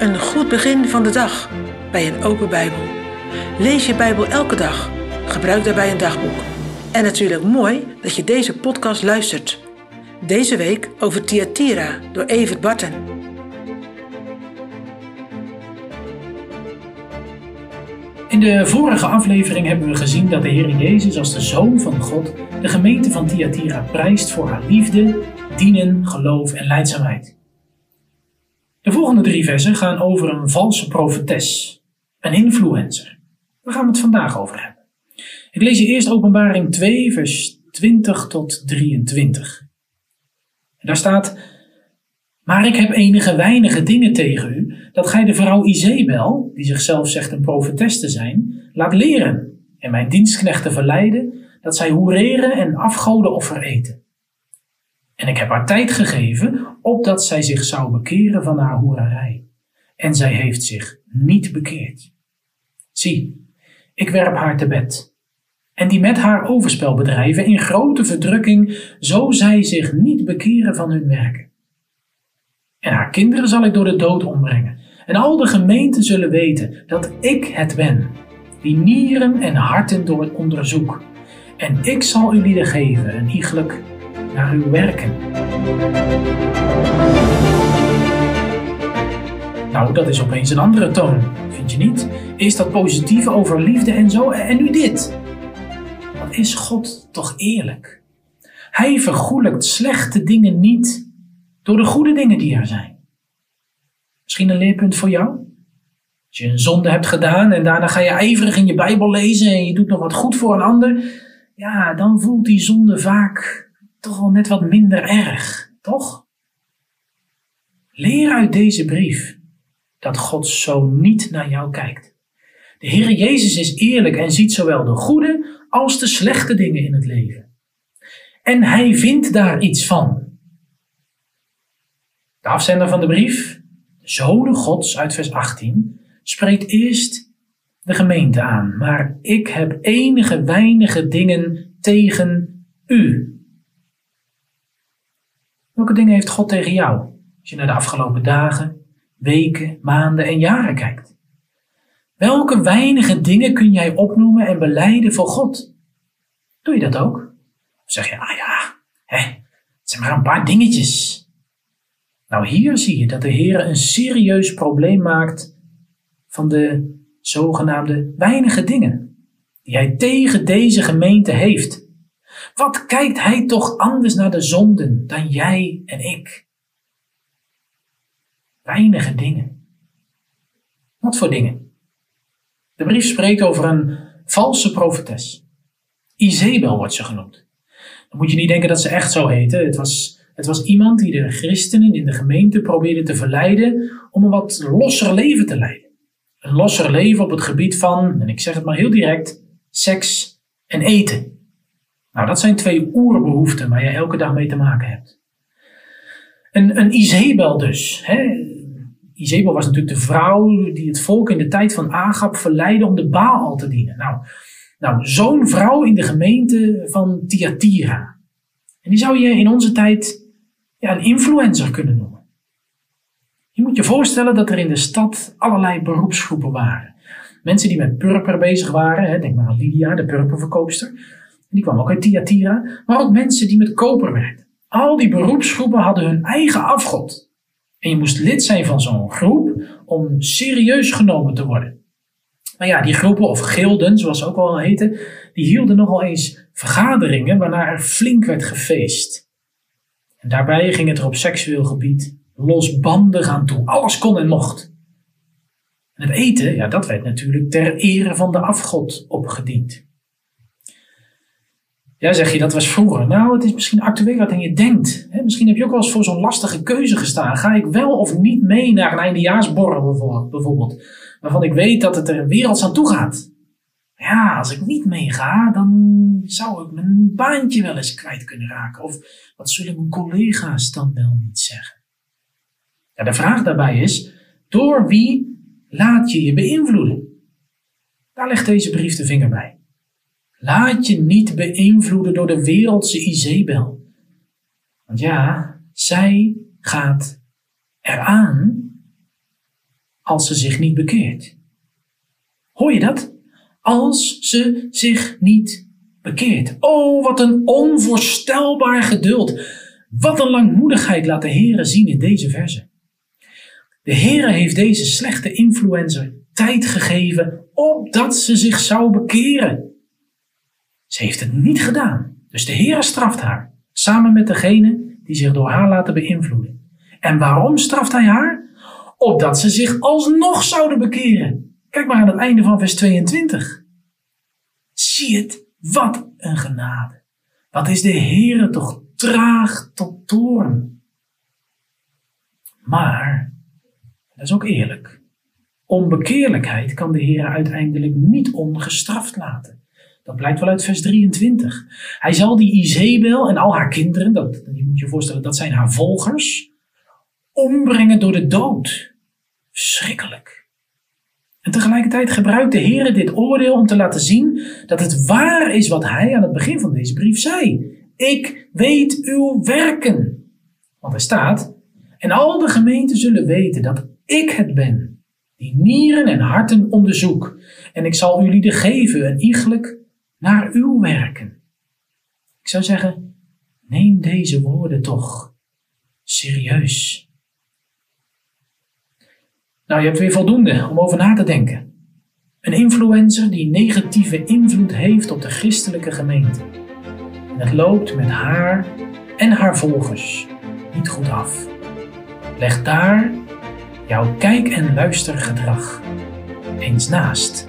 Een goed begin van de dag bij een open Bijbel. Lees je Bijbel elke dag. Gebruik daarbij een dagboek. En natuurlijk mooi dat je deze podcast luistert. Deze week over Thyatira door Evert Barten. In de vorige aflevering hebben we gezien dat de Heer Jezus als de Zoon van God de gemeente van Thyatira prijst voor haar liefde, dienen, geloof en leidzaamheid. De volgende drie versen gaan over een valse profetes, een influencer. Daar gaan we het vandaag over hebben. Ik lees je eerst Openbaring 2, vers 20 tot 23. En daar staat: Maar ik heb enige weinige dingen tegen u, dat gij de vrouw Izebel, die zichzelf zegt een profetes te zijn, laat leren en mijn dienstknechten verleiden dat zij hoereren en afgodenoffer eten. En ik heb haar tijd gegeven, opdat zij zich zou bekeren van haar hoerarij. En zij heeft zich niet bekeerd. Zie, ik werp haar te bed. En die met haar overspel bedrijven in grote verdrukking, zo zij zich niet bekeren van hun werken. En haar kinderen zal ik door de dood ombrengen. En al de gemeenten zullen weten dat ik het ben, die nieren en harten door het onderzoek. En ik zal u lieden geven een iegelijk naar uw werken. Nou, dat is opeens een andere toon, vind je niet? Is dat positieve over liefde en zo, en nu dit. Wat is God toch eerlijk? Hij vergoelijkt slechte dingen niet door de goede dingen die er zijn. Misschien een leerpunt voor jou? Als je een zonde hebt gedaan en daarna ga je ijverig in je Bijbel lezen en je doet nog wat goed voor een ander, ja, dan voelt die zonde vaak toch wel net wat minder erg, toch? Leer uit deze brief dat God zo niet naar jou kijkt. De Heer Jezus is eerlijk en ziet zowel de goede als de slechte dingen in het leven. En hij vindt daar iets van. De afzender van de brief, de Gods uit vers 18, spreekt eerst de gemeente aan. Maar ik heb enige weinige dingen tegen u. Welke dingen heeft God tegen jou? Als je naar de afgelopen dagen, weken, maanden en jaren kijkt. Welke weinige dingen kun jij opnoemen en beleiden voor God? Doe je dat ook? Of zeg je, ah ja, hè, het zijn maar een paar dingetjes. Nou, hier zie je dat de Heer een serieus probleem maakt van de zogenaamde weinige dingen die hij tegen deze gemeente heeft. Wat kijkt hij toch anders naar de zonden dan jij en ik? Weinige dingen. Wat voor dingen? De brief spreekt over een valse profetes. Izebel wordt ze genoemd. Dan moet je niet denken dat ze echt zo heette. Het was, het was iemand die de christenen in de gemeente probeerde te verleiden om een wat losser leven te leiden. Een losser leven op het gebied van, en ik zeg het maar heel direct, seks en eten. Nou, dat zijn twee oerbehoeften waar je elke dag mee te maken hebt. Een, een Izebel dus. Hè? Izebel was natuurlijk de vrouw die het volk in de tijd van Agap verleidde om de Baal te dienen. Nou, nou zo'n vrouw in de gemeente van Thyatira. En die zou je in onze tijd ja, een influencer kunnen noemen. Je moet je voorstellen dat er in de stad allerlei beroepsgroepen waren. Mensen die met purper bezig waren, hè, denk maar aan Lydia, de purperverkoopster die kwam ook uit Thyatira, maar ook mensen die met koper werkten. Al die beroepsgroepen hadden hun eigen afgod. En je moest lid zijn van zo'n groep om serieus genomen te worden. Maar ja, die groepen, of gilden, zoals ze ook wel heten, die hielden nogal eens vergaderingen waarna er flink werd gefeest. En daarbij ging het er op seksueel gebied losbandig aan toe. Alles kon en mocht. En het eten, ja, dat werd natuurlijk ter ere van de afgod opgediend. Ja, zeg je, dat was vroeger. Nou, het is misschien actueler dan je denkt. misschien heb je ook wel eens voor zo'n lastige keuze gestaan. Ga ik wel of niet mee naar een eindejaarsborrel bijvoorbeeld? Waarvan ik weet dat het er werelds aan toe gaat. Ja, als ik niet meega, dan zou ik mijn baantje wel eens kwijt kunnen raken. Of wat zullen mijn collega's dan wel niet zeggen? Ja, de vraag daarbij is, door wie laat je je beïnvloeden? Daar legt deze brief de vinger bij. Laat je niet beïnvloeden door de wereldse Izebel. Want ja, zij gaat eraan als ze zich niet bekeert. Hoor je dat? Als ze zich niet bekeert. Oh, wat een onvoorstelbaar geduld. Wat een langmoedigheid laat de Heere zien in deze verse. De Heere heeft deze slechte influencer tijd gegeven opdat ze zich zou bekeren. Ze heeft het niet gedaan, dus de Heere straft haar, samen met degene die zich door haar laten beïnvloeden. En waarom straft hij haar? Opdat ze zich alsnog zouden bekeren. Kijk maar aan het einde van vers 22. Zie het, wat een genade. Wat is de Heere toch traag tot toorn. Maar, dat is ook eerlijk, onbekeerlijkheid kan de Heer uiteindelijk niet ongestraft laten. Dat blijkt wel uit vers 23. Hij zal die Izebel en al haar kinderen, dat, je moet je voorstellen, dat zijn haar volgers, ombrengen door de dood. Schrikkelijk. En tegelijkertijd gebruikt de Heer dit oordeel om te laten zien dat het waar is wat hij aan het begin van deze brief zei. Ik weet uw werken. Want er staat, en al de gemeenten zullen weten dat ik het ben, die nieren en harten onderzoek. En ik zal u lieden geven een iegelijk naar uw werken. Ik zou zeggen, neem deze woorden toch serieus. Nou, je hebt weer voldoende om over na te denken. Een influencer die negatieve invloed heeft op de christelijke gemeente. En het loopt met haar en haar volgers niet goed af. Leg daar jouw kijk- en luistergedrag eens naast.